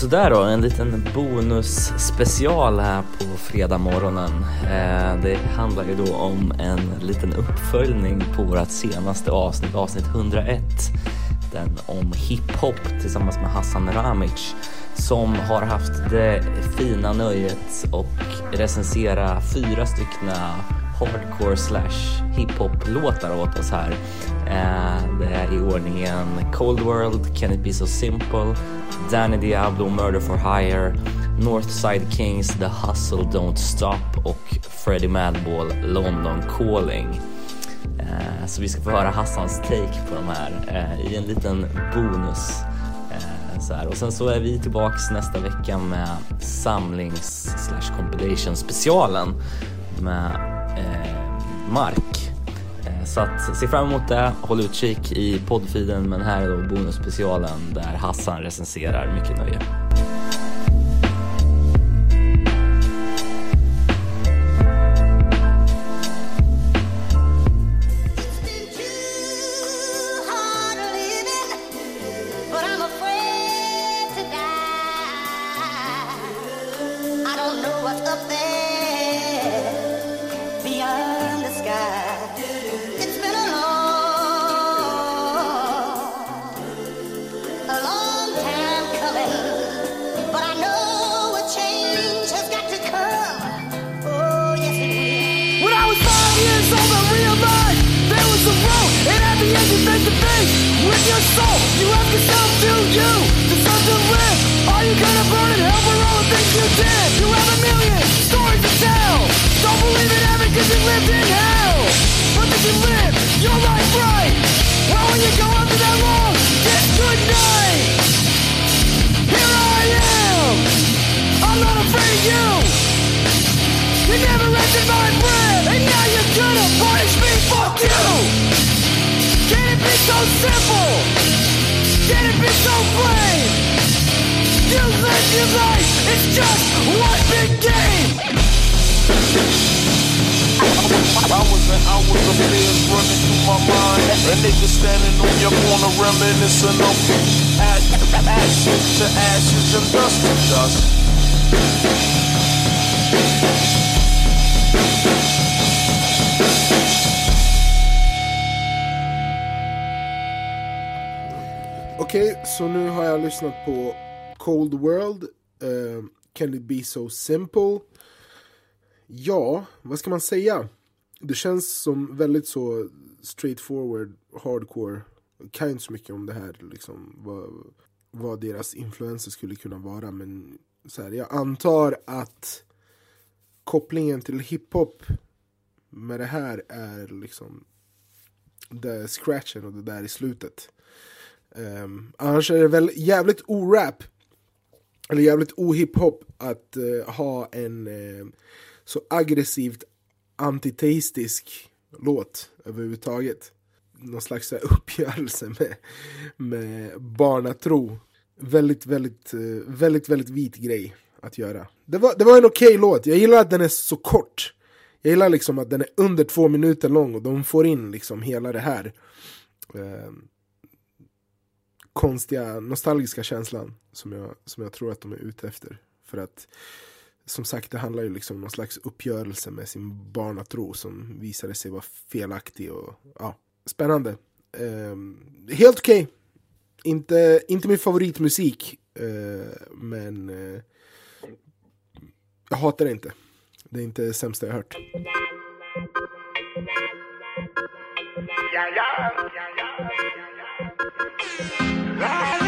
sådär då, en liten bonusspecial här på fredag morgonen. Eh, det handlar ju då om en liten uppföljning på vårt senaste avsnitt, avsnitt 101. Den om hiphop tillsammans med Hassan Ramic som har haft det fina nöjet och recensera fyra styckna hardcore slash hiphop-låtar åt oss här. Eh, det är i ordningen Cold World, Can It Be So Simple, Danny Diablo, Murder For Hire, Northside Kings, The Hustle Don't Stop och Freddie Madball, London Calling. Eh, så vi ska få höra Hassans take på de här eh, i en liten bonus. Eh, så här. Och sen så är vi tillbaks nästa vecka med samlings slash compilation specialen med eh, Mark. Så att se fram emot det. Håll utkik i poddfiden Men här är då bonusspecialen där Hassan recenserar. Mycket nöje. your soul. You have so simple? Can it be so plain? You live your life, it's just one big game. I was an hours of fears running through my mind. A nigga standing on your corner reminiscing of ashes to ashes and dust to dust. Okej, så nu har jag lyssnat på Cold World, uh, Can it be so simple? Ja, vad ska man säga? Det känns som väldigt så straightforward, hardcore. Jag kan inte så mycket om det här, liksom, vad, vad deras influenser skulle kunna vara. Men så här, jag antar att kopplingen till hiphop med det här är liksom det scratchen och det där i slutet. Um, annars är det väl jävligt orap eller jävligt ohiphop att uh, ha en uh, så aggressivt antiteistisk låt överhuvudtaget. Någon slags uh, uppgörelse med, med barnatro. Väldigt, väldigt, uh, väldigt, väldigt vit grej att göra. Det var, det var en okej okay låt, jag gillar att den är så kort. Jag gillar liksom att den är under två minuter lång och de får in liksom hela det här. Uh, konstiga, nostalgiska känslan som jag, som jag tror att de är ute efter. För att som sagt, det handlar ju liksom om någon slags uppgörelse med sin barnatro som visade sig vara felaktig och ja, spännande. Eh, helt okej. Okay. Inte, inte min favoritmusik, eh, men eh, jag hatar det inte. Det är inte det sämsta jag hört. Ja, ja, ja, Ah!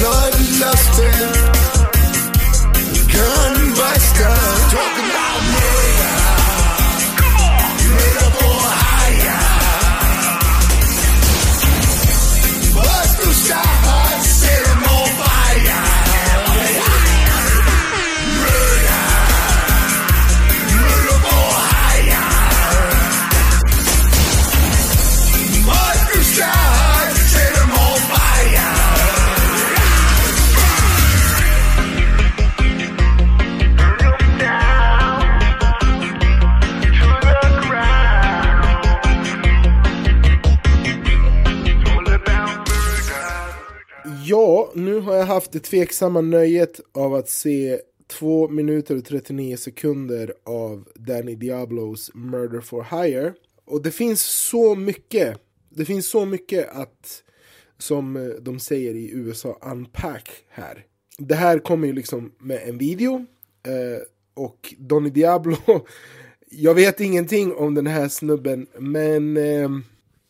Leuten lasst, kann weiter. Haft det tveksamma nöjet av att se 2 minuter och 39 sekunder av Danny Diablos Murder for Hire. Och det finns så mycket, det finns så mycket att, som eh, de säger i USA, unpack här. Det här kommer ju liksom med en video, eh, och Donny Diablo, jag vet ingenting om den här snubben, men eh,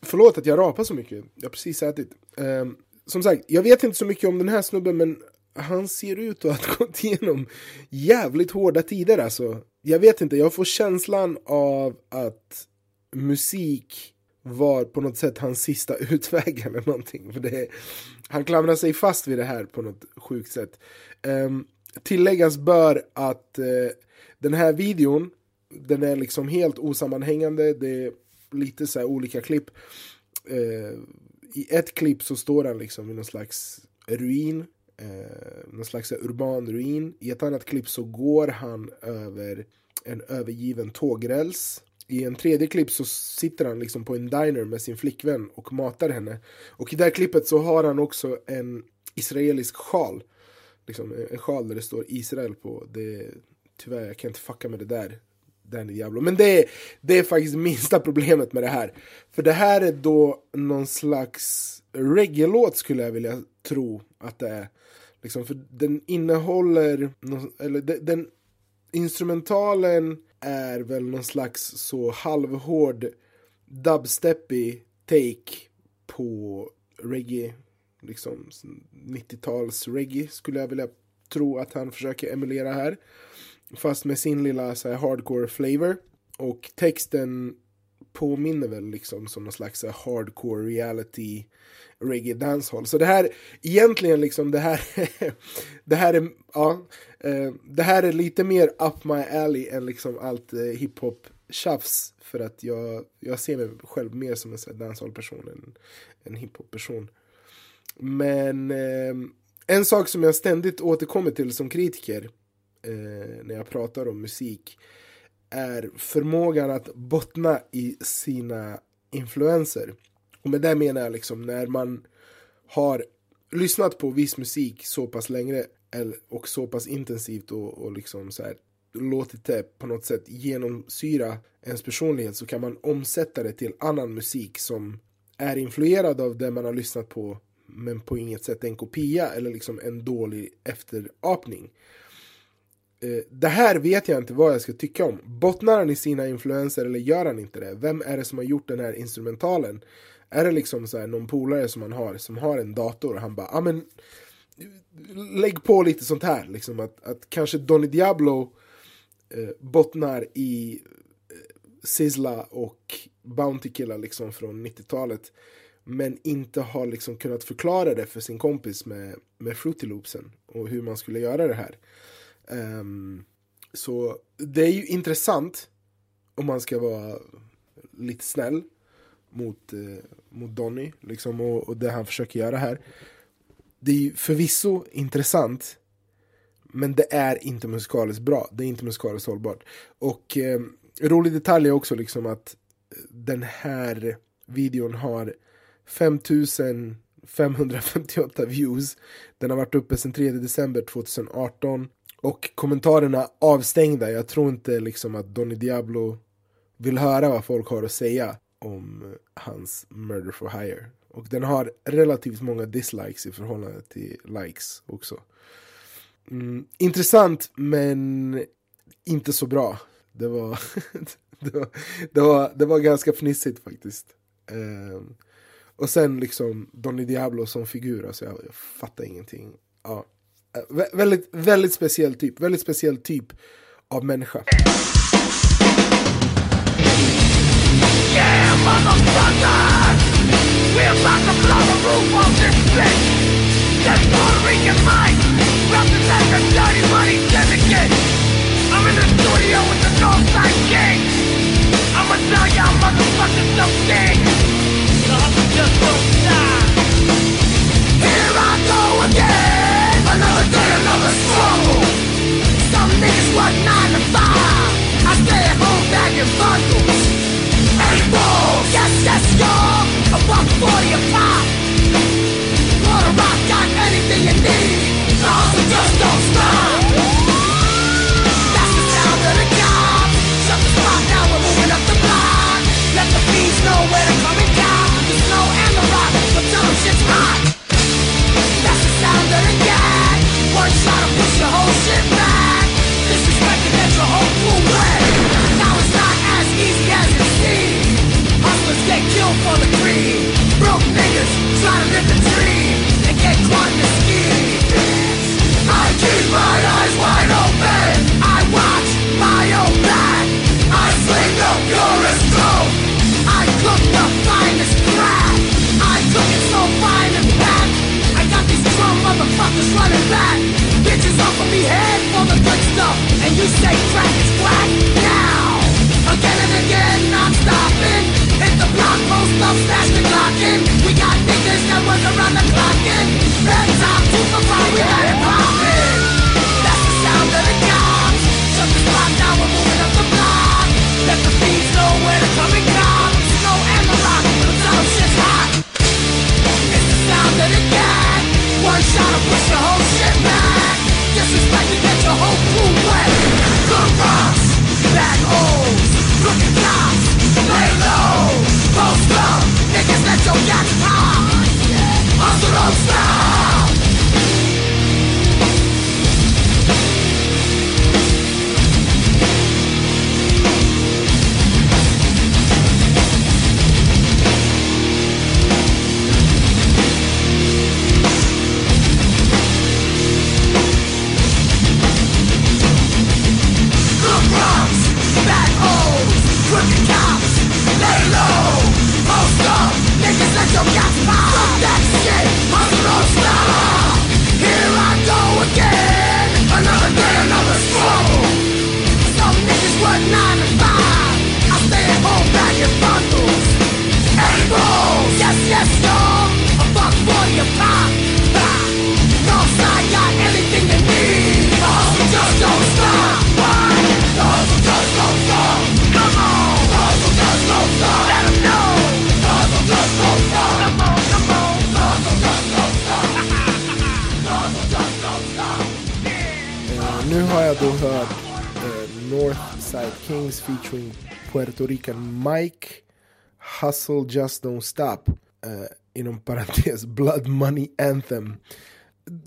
förlåt att jag rapar så mycket, jag har precis ätit. Eh, som sagt, jag vet inte så mycket om den här snubben, men han ser ut att ha gått igenom jävligt hårda tider alltså. Jag vet inte, jag får känslan av att musik var på något sätt hans sista utväg eller någonting. För det, han klamrar sig fast vid det här på något sjukt sätt. Um, tilläggas bör att uh, den här videon, den är liksom helt osammanhängande. Det är lite så olika klipp. Uh, i ett klipp så står han liksom i någon slags ruin eh, någon slags urban ruin. I ett annat klipp så går han över en övergiven tågräls. I en tredje klipp så sitter han liksom på en diner med sin flickvän och matar henne. Och i det här klippet så har han också en israelisk sjal. Liksom en sjal där det står Israel på. Det, tyvärr, jag kan inte fucka med det där. Danny Diablo. Men det är, det är faktiskt minsta problemet med det här. För det här är då någon slags reggae-låt skulle jag vilja tro att det är. Liksom, för den innehåller, eller den, den instrumentalen är väl någon slags så halvhård dubsteppig take på reggae, liksom 90-tals reggae skulle jag vilja tro att han försöker emulera här. Fast med sin lilla så här, hardcore flavor. Och texten påminner väl liksom som någon slags hardcore reality reggae dancehall. Så det här, egentligen liksom det här, det här är, ja, eh, det här är lite mer up my alley än liksom allt eh, hiphop tjafs. För att jag, jag ser mig själv mer som en dancehall-person än en hiphop-person. Men eh, en sak som jag ständigt återkommer till som kritiker eh, när jag pratar om musik är förmågan att bottna i sina influenser. Och med det menar jag liksom när man har lyssnat på viss musik så pass länge och så pass intensivt och, och liksom så här, låtit det på något sätt genomsyra ens personlighet så kan man omsätta det till annan musik som är influerad av det man har lyssnat på men på inget sätt en kopia eller liksom en dålig efterapning. Eh, det här vet jag inte vad jag ska tycka om. Bottnar han i sina influenser eller gör han inte det? Vem är det som har gjort den här instrumentalen? Är det liksom så här någon polare som han har som har en dator och han bara, ja men lägg på lite sånt här. Liksom att, att kanske Donny Diablo eh, bottnar i eh, Sizzla och Bounty Killer liksom från 90-talet. Men inte har liksom kunnat förklara det för sin kompis med, med Fruity Loopsen och hur man skulle göra det här. Um, så det är ju intressant om man ska vara lite snäll mot, eh, mot Donny liksom, och, och det han försöker göra här. Det är ju förvisso intressant men det är inte musikaliskt bra, det är inte musikaliskt hållbart. Och eh, rolig detalj är också liksom att eh, den här videon har 5558 views. Den har varit uppe sedan 3 december 2018. Och kommentarerna avstängda. Jag tror inte liksom att Donny Diablo vill höra vad folk har att säga om hans Murder for Hire. Och den har relativt många dislikes i förhållande till likes också. Mm, intressant men inte så bra. Det var, det var, det var, det var ganska fnissigt faktiskt. Um, och sen liksom Donny Diablo som figur, alltså jag, jag fattar ingenting. Ja. Eh, vä väldigt, väldigt speciell typ, väldigt speciell typ av människa. Yeah! We're about to blow the roof off this bitch! That's Puerto Rican Represent the dirty money syndicate! I'm in the studio with the Northside King! I'ma tell y'all motherfuckers something! The hustle just don't stop! Here I go Some niggas work nine to five! I stay at home bundles! Yes, y'all A forty a pop Wanna rock, got anything you need Northside Kings featuring Puerto Rican Mike. Hustle Just Don't Stop. Uh, inom parentes Blood Money Anthem.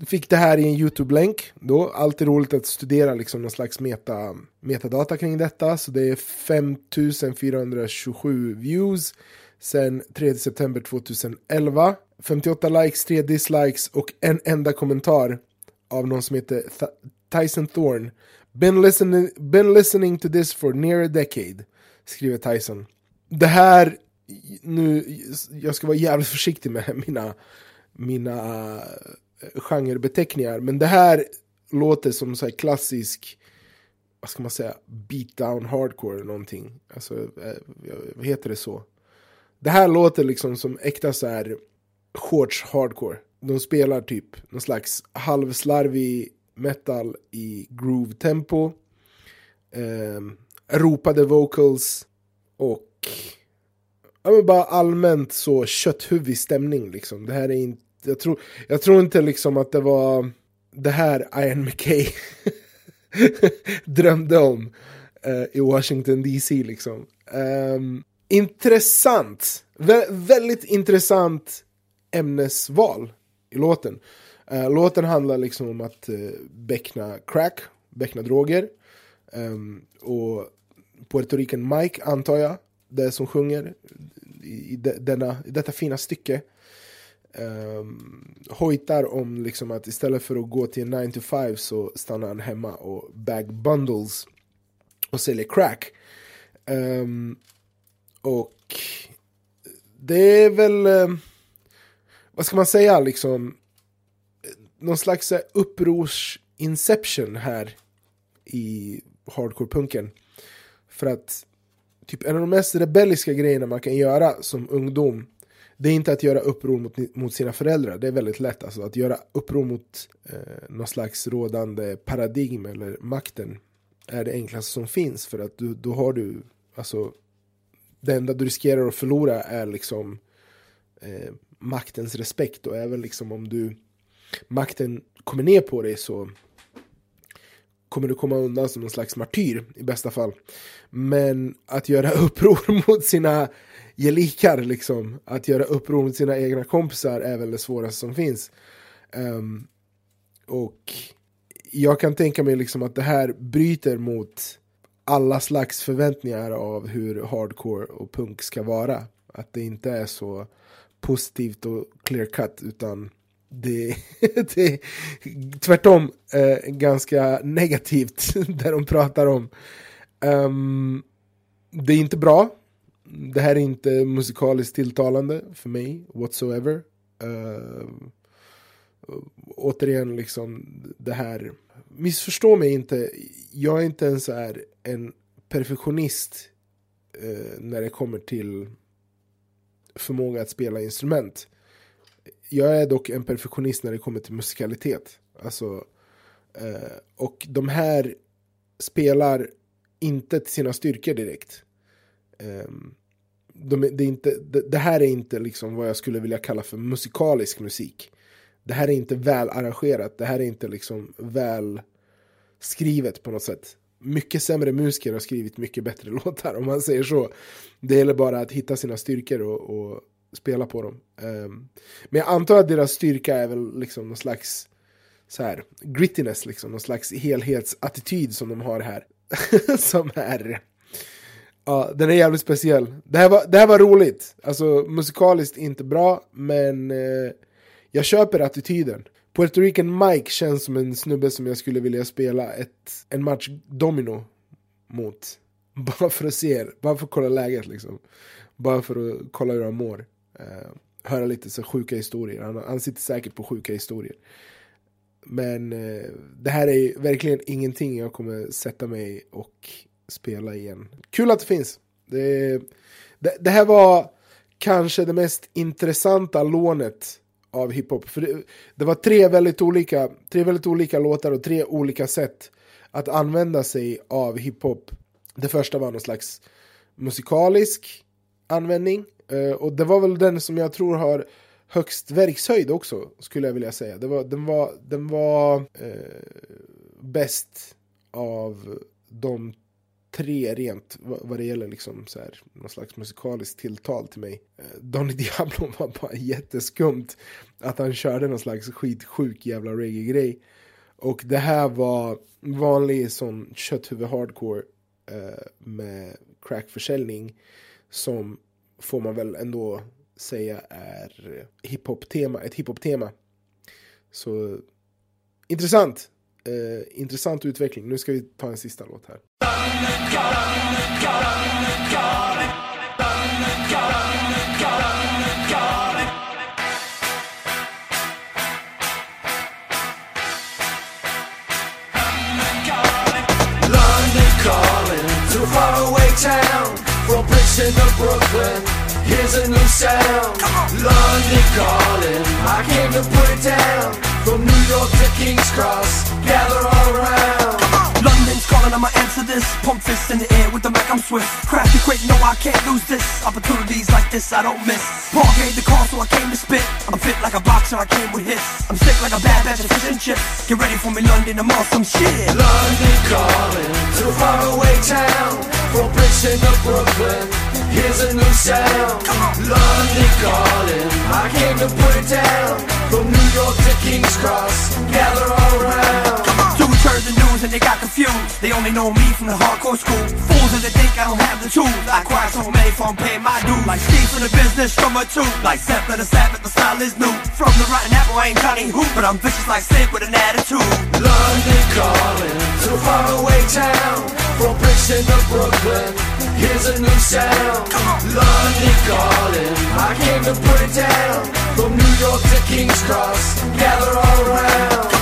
Fick det här i en YouTube-länk då. Alltid roligt att studera liksom någon slags meta, metadata kring detta. Så det är 5427 views sen 3 september 2011. 58 likes, 3 dislikes och en enda kommentar av någon som heter Th Tyson Thorne. Been listening, been listening to this for near a decade, skriver Tyson. Det här, nu, jag ska vara jävligt försiktig med mina, mina eh, genrebeteckningar, men det här låter som så klassisk, vad ska man säga, beatdown hardcore eller någonting. Alltså, eh, vad heter det så? Det här låter liksom som äkta så här shorts hardcore. De spelar typ någon slags halvslarvig metal i groove tempo. Eh, ropade vocals och ja, men bara allmänt så kötthuvig stämning liksom. Det här är inte, jag tror, jag tror inte liksom att det var det här Ian McKay drömde om eh, i Washington DC liksom. Um, intressant, Vä väldigt intressant ämnesval i låten. Eh, låten handlar liksom om att uh, beckna crack, beckna droger. Um, och Puerto Rican Mike, antar jag, det som sjunger i, de, denna, i detta fina stycke. Um, hojtar om liksom att istället för att gå till 9 to 5 så stannar han hemma och bag bundles och säljer crack. Um, och det är väl, eh, vad ska man säga, liksom någon slags eh, upprors-inception här i hardcore-punken. För att typ en av de mest rebelliska grejerna man kan göra som ungdom det är inte att göra uppror mot, mot sina föräldrar, det är väldigt lätt. Alltså, att göra uppror mot eh, någon slags rådande paradigm eller makten är det enklaste som finns. För att du, då har du, alltså, det enda du riskerar att förlora är liksom eh, maktens respekt. Och även liksom om du, makten kommer ner på dig så kommer du komma undan som någon slags martyr i bästa fall. Men att göra uppror mot sina gelikar, liksom, att göra uppror mot sina egna kompisar är väl det svåraste som finns. Um, och jag kan tänka mig liksom att det här bryter mot alla slags förväntningar av hur hardcore och punk ska vara. Att det inte är så positivt och clear cut utan det, det är tvärtom eh, ganska negativt det de pratar om. Um, det är inte bra. Det här är inte musikaliskt tilltalande för mig whatsoever. Uh, återigen, liksom det här. Missförstå mig inte. Jag är inte ens är en perfektionist uh, när det kommer till förmåga att spela instrument jag är dock en perfektionist när det kommer till musikalitet. Alltså, eh, och de här spelar inte till sina styrkor direkt. Eh, de, det, är inte, det, det, här är inte liksom vad jag skulle vilja kalla för musikalisk musik. Det här är inte väl arrangerat, det här är inte liksom väl skrivet på något sätt. Mycket sämre musiker har skrivit mycket bättre låtar om man säger så. Det gäller bara att hitta sina styrkor och, och spela på dem. Um, men jag antar att deras styrka är väl liksom någon slags så här, grittiness, liksom, någon slags helhetsattityd som de har här. som är... Ja, den är jävligt speciell. Det här var, det här var roligt. Alltså musikaliskt inte bra, men eh, jag köper attityden. Puerto Rican Mike känns som en snubbe som jag skulle vilja spela ett, en match domino mot. Bara för att se, bara för att kolla läget liksom. Bara för att kolla hur han mår eh, höra lite så sjuka historier. Han, han sitter säkert på sjuka historier. Men eh, det här är verkligen ingenting jag kommer sätta mig och spela igen. Kul att det finns. Det, det, det här var kanske det mest intressanta lånet av hiphop. För det, det, var tre väldigt, olika, tre väldigt olika låtar och tre olika sätt att använda sig av hiphop. Det första var någon slags musikalisk användning. Uh, och det var väl den som jag tror har högst verkshöjd också, skulle jag vilja säga. Det var, den var, den var uh, bäst av de tre rent vad, vad det gäller liksom så här, någon slags musikaliskt tilltal till mig. Eh, Donny Diablo var bara jätteskumt att han körde någon slags skitsjuk jävla reggae-grej. Och det här var vanlig sån kötthuvud hardcore eh, med crackförsäljning som får man väl ändå säga är eh, hiphop-tema, ett hiphop-tema. Så intressant. Eh, intressant utveckling. Nu ska vi ta en sista låt här. London calling to a faraway town From Brixton to Brooklyn Here's a new sound. London calling I came to put it down. From New York to King's Cross Gather all around London's calling, I'ma answer this. Pump fists in the air with the mic, I'm swift. Crafty quick, no, I can't lose this. Opportunities like this, I don't miss. Paul gave the call, so I came to spit. I'm fit like a boxer, I came with hits. I'm sick like a bad batch of fish and chips. Get ready for me, London, I'm on some shit. London calling to a faraway town From Brixton to Brooklyn Here's a new sound London calling I came to put it down From New York to King's Cross Gather all around and they got confused. They only know me from the hardcore school. Fools that they think I don't have the tools. I cry so many from paying my dues. Like Steve from the business, from a two. Like Seth of the Sabbath, the style is new. From the rotten apple, I ain't Johnny Who, but I'm vicious like Sid with an attitude. London calling to a faraway town From Brixton to Brooklyn Here's a new sound London calling I came to put it down From New York to King's Cross Gather all around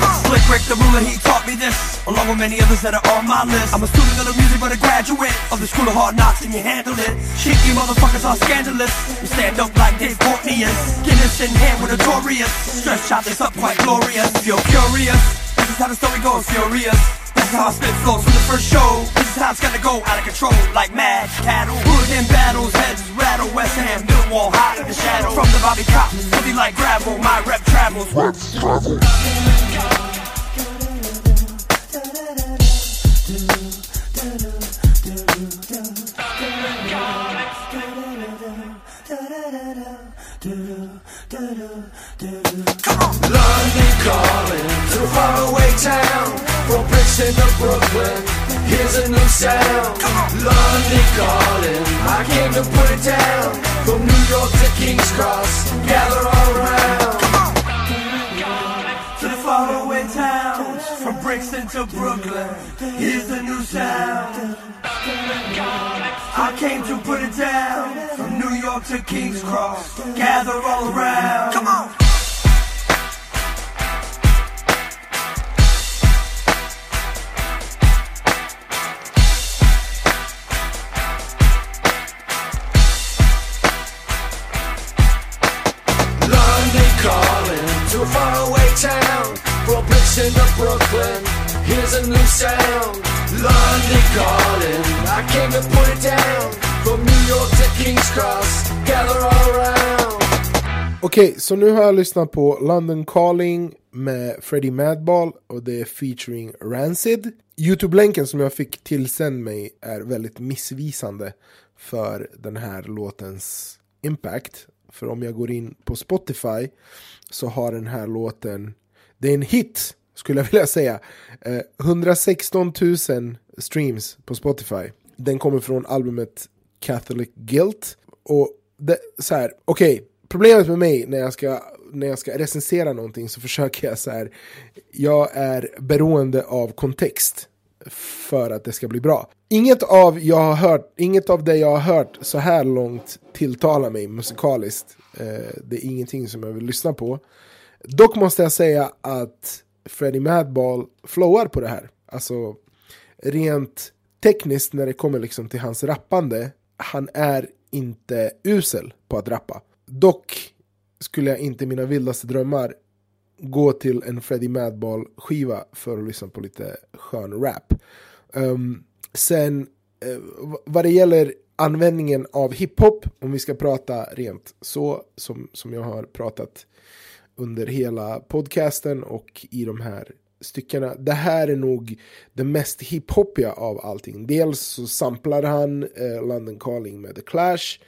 Rick the ruler, he taught me this, along with many others that are on my list. I'm a student of the music, but a graduate of the school of hard knocks, and you handle it. Shit, you motherfuckers are scandalous. You stand up like Dave Courtney is. Guinness in hand with a notorious. Stress shot this up quite glorious. If you're curious, this is how the story goes, furious. This is how I spit flows from the first show. This is how it's gonna go out of control, like mad cattle. Hood in battles, heads rattle. West Ham, Millwall, hot in the shadow. From the Bobby Cop, heavy like gravel. My rep travels. London sound London calling I came to put it down From New York to King's Cross Gather all around to the faraway towns from Brixton to Brooklyn. Here's the new sound. I came to put it down from New York to King's Cross. Gather all around. Come on. Brooklyn. Here's a new sound. London calling I came to put it down. From New York to King's Cross. Gather all around. Okej, så nu har jag lyssnat på London Calling med Freddie Madball och det är featuring Rancid. Youtube-länken som jag fick tillsänd mig är väldigt missvisande för den här låtens impact. För om jag går in på Spotify så har den här låten, det är en hit skulle jag vilja säga. Eh, 116 000 streams på Spotify. Den kommer från albumet Catholic Guilt. Och det, så här, okej, problemet med mig när jag ska när jag ska recensera någonting så försöker jag så här. Jag är beroende av kontext för att det ska bli bra. Inget av, jag har hört, inget av det jag har hört så här långt tilltalar mig musikaliskt. Eh, det är ingenting som jag vill lyssna på. Dock måste jag säga att Freddie Madball flowar på det här. Alltså rent tekniskt när det kommer liksom till hans rappande. Han är inte usel på att rappa. Dock skulle jag inte i mina vildaste drömmar gå till en Freddie Madball skiva för att lyssna på lite skön rap. Um, sen uh, vad det gäller användningen av hiphop, om vi ska prata rent så som, som jag har pratat under hela podcasten och i de här styckena. Det här är nog det mest hiphopiga av allting. Dels så samplar han eh, London Calling med The Clash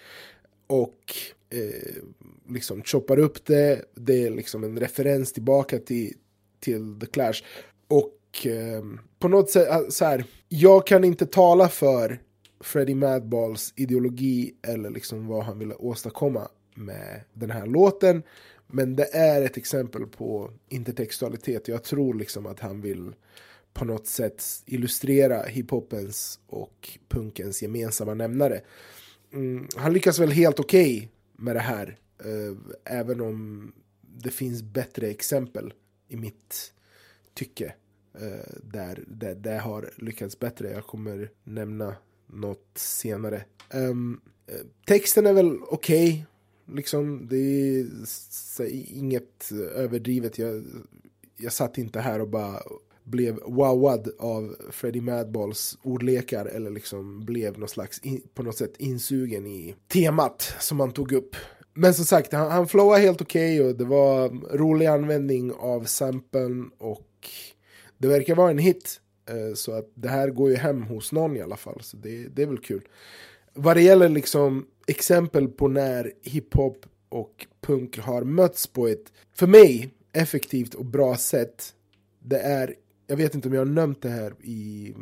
och eh, liksom choppar upp det. Det är liksom en referens tillbaka till, till The Clash. Och eh, på något sätt, ah, så här, jag kan inte tala för Freddie Madballs ideologi eller liksom vad han ville åstadkomma med den här låten. Men det är ett exempel på intertextualitet. Jag tror liksom att han vill på något sätt illustrera hiphopens och punkens gemensamma nämnare. Mm, han lyckas väl helt okej okay med det här. Eh, även om det finns bättre exempel i mitt tycke. Eh, där, det har lyckats bättre. Jag kommer nämna något senare. Um, texten är väl okej. Okay. Liksom, det är inget överdrivet. Jag, jag satt inte här och bara blev wowad av Freddie Madballs ordlekar eller liksom blev någon slags in, på något sätt insugen i temat som han tog upp. Men som sagt, han, han flowade helt okej okay och det var rolig användning av samplen och det verkar vara en hit. Eh, så att det här går ju hem hos någon i alla fall, så det, det är väl kul. Vad det gäller liksom exempel på när hiphop och punk har mötts på ett, för mig, effektivt och bra sätt. Det är, jag vet inte om jag har nämnt det här i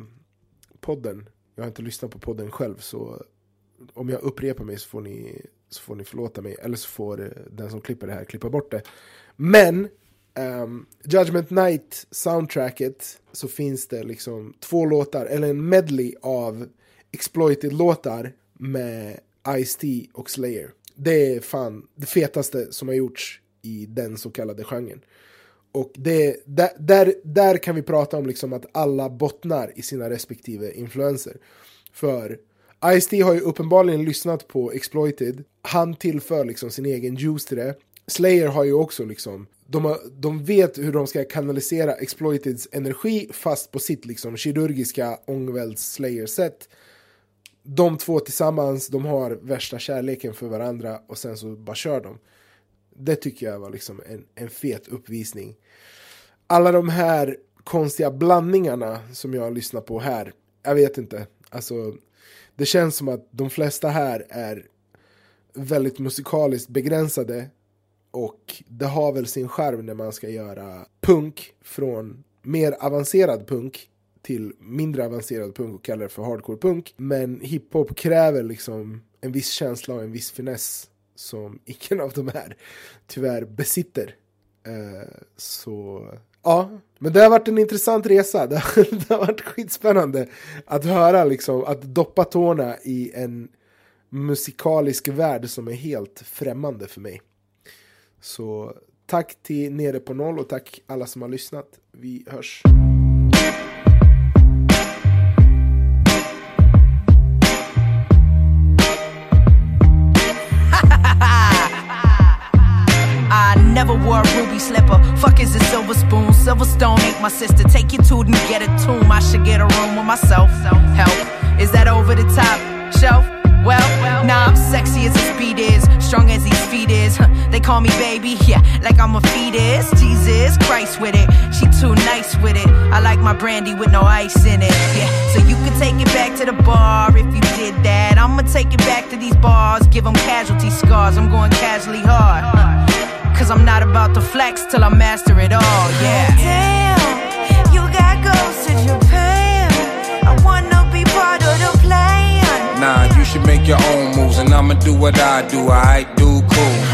podden. Jag har inte lyssnat på podden själv, så om jag upprepar mig så får ni, så får ni förlåta mig. Eller så får eh, den som klipper det här klippa bort det. Men um, Judgment Night soundtracket så finns det liksom två låtar, eller en medley av exploited låtar med Ice-T och Slayer. Det är fan det fetaste som har gjorts i den så kallade genren. Och det, där, där, där kan vi prata om liksom att alla bottnar i sina respektive influenser. För Ice-T har ju uppenbarligen lyssnat på Exploited, han tillför liksom sin egen juice till det. Slayer har ju också liksom, de, har, de vet hur de ska kanalisera Exploiteds energi fast på sitt liksom kirurgiska Ångvälts Slayer-sätt de två tillsammans, de har värsta kärleken för varandra och sen så bara kör de. Det tycker jag var liksom en, en fet uppvisning. Alla de här konstiga blandningarna som jag lyssnar på här, jag vet inte. Alltså, det känns som att de flesta här är väldigt musikaliskt begränsade och det har väl sin charm när man ska göra punk från mer avancerad punk till mindre avancerad punk och kallar det för hardcore punk. Men hiphop kräver liksom en viss känsla och en viss finess som ingen av de här tyvärr besitter. Eh, så ja, men det har varit en intressant resa. Det har, det har varit skitspännande att höra liksom, att doppa tårna i en musikalisk värld som är helt främmande för mig. Så tack till Nere på Noll och tack alla som har lyssnat. Vi hörs. Never wore a ruby slipper. Fuck is a silver spoon. Silver stone ain't my sister. Take your tooth and get a tomb. I should get a room with myself. Help. Is that over the top shelf? Well, nah, I'm sexy as his speed is, strong as his feet is. They call me baby, yeah, like I'm a fetus. Jesus Christ with it, she too nice with it. I like my brandy with no ice in it, yeah. So you can take it back to the bar if you did that. I'ma take it back to these bars, give them casualty scars. I'm going casually hard. Cause I'm not about to flex till I master it all, yeah. Damn, you got ghosts in Japan. I wanna be part of the plan. Nah, you should make your own moves, and I'ma do what I do. I do cool.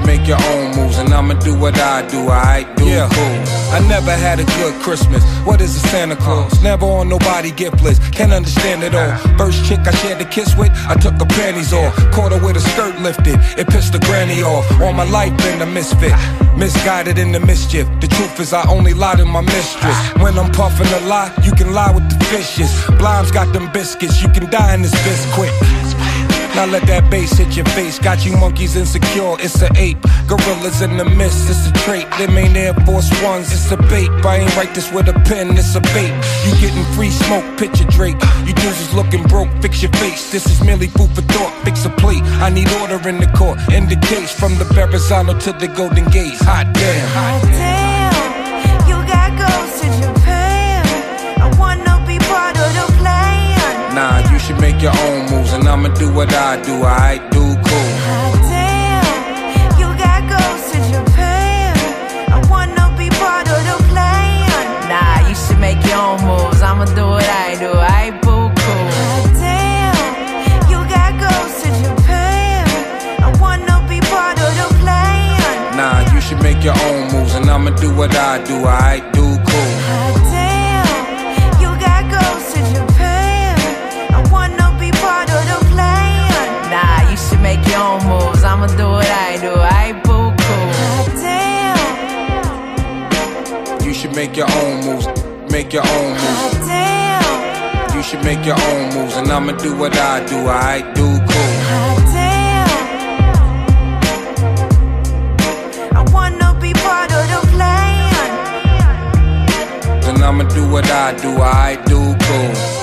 Should make your own moves, and I'ma do what I do. I do yeah. cool. I never had a good Christmas. What is a Santa Claus? Never on nobody gift list. Can't understand it all. First chick I shared a kiss with, I took her panties off. Caught her with a skirt lifted. It pissed the granny off. All my life been a misfit. Misguided in the mischief. The truth is I only lie to my mistress. Ah. When I'm puffing a lie, you can lie with the fishes. Blim's got them biscuits. You can die in this biscuit. Now let that bass hit your face. Got you monkeys insecure, it's an ape. Gorillas in the mist, it's a trait. Them ain't Air Force Ones, it's a bait. I ain't write this with a pen, it's a bait. You getting free smoke, picture Drake. You dudes is looking broke, fix your face. This is merely food for thought, fix a plate. I need order in the court, in the case. From the Verrazano to the Golden Gates. Hot damn. Hot damn, you should make your own moves, and I'ma do what I do. I do cool. Hot damn, you got goes to Japan. I wanna be part of the plan. Nah, you should make your own moves. I'ma do what I do. I boo cool. Hot damn, you got goes to Japan. I wanna be part of the plan. Nah, you should make your own moves, and I'ma do what I do. I do cool. Make your own moves. Make your own moves. hot damn, You should make your own moves, and I'ma do what I do. I do cool. hot damn. I wanna be part of the plan. And I'ma do what I do. I do cool.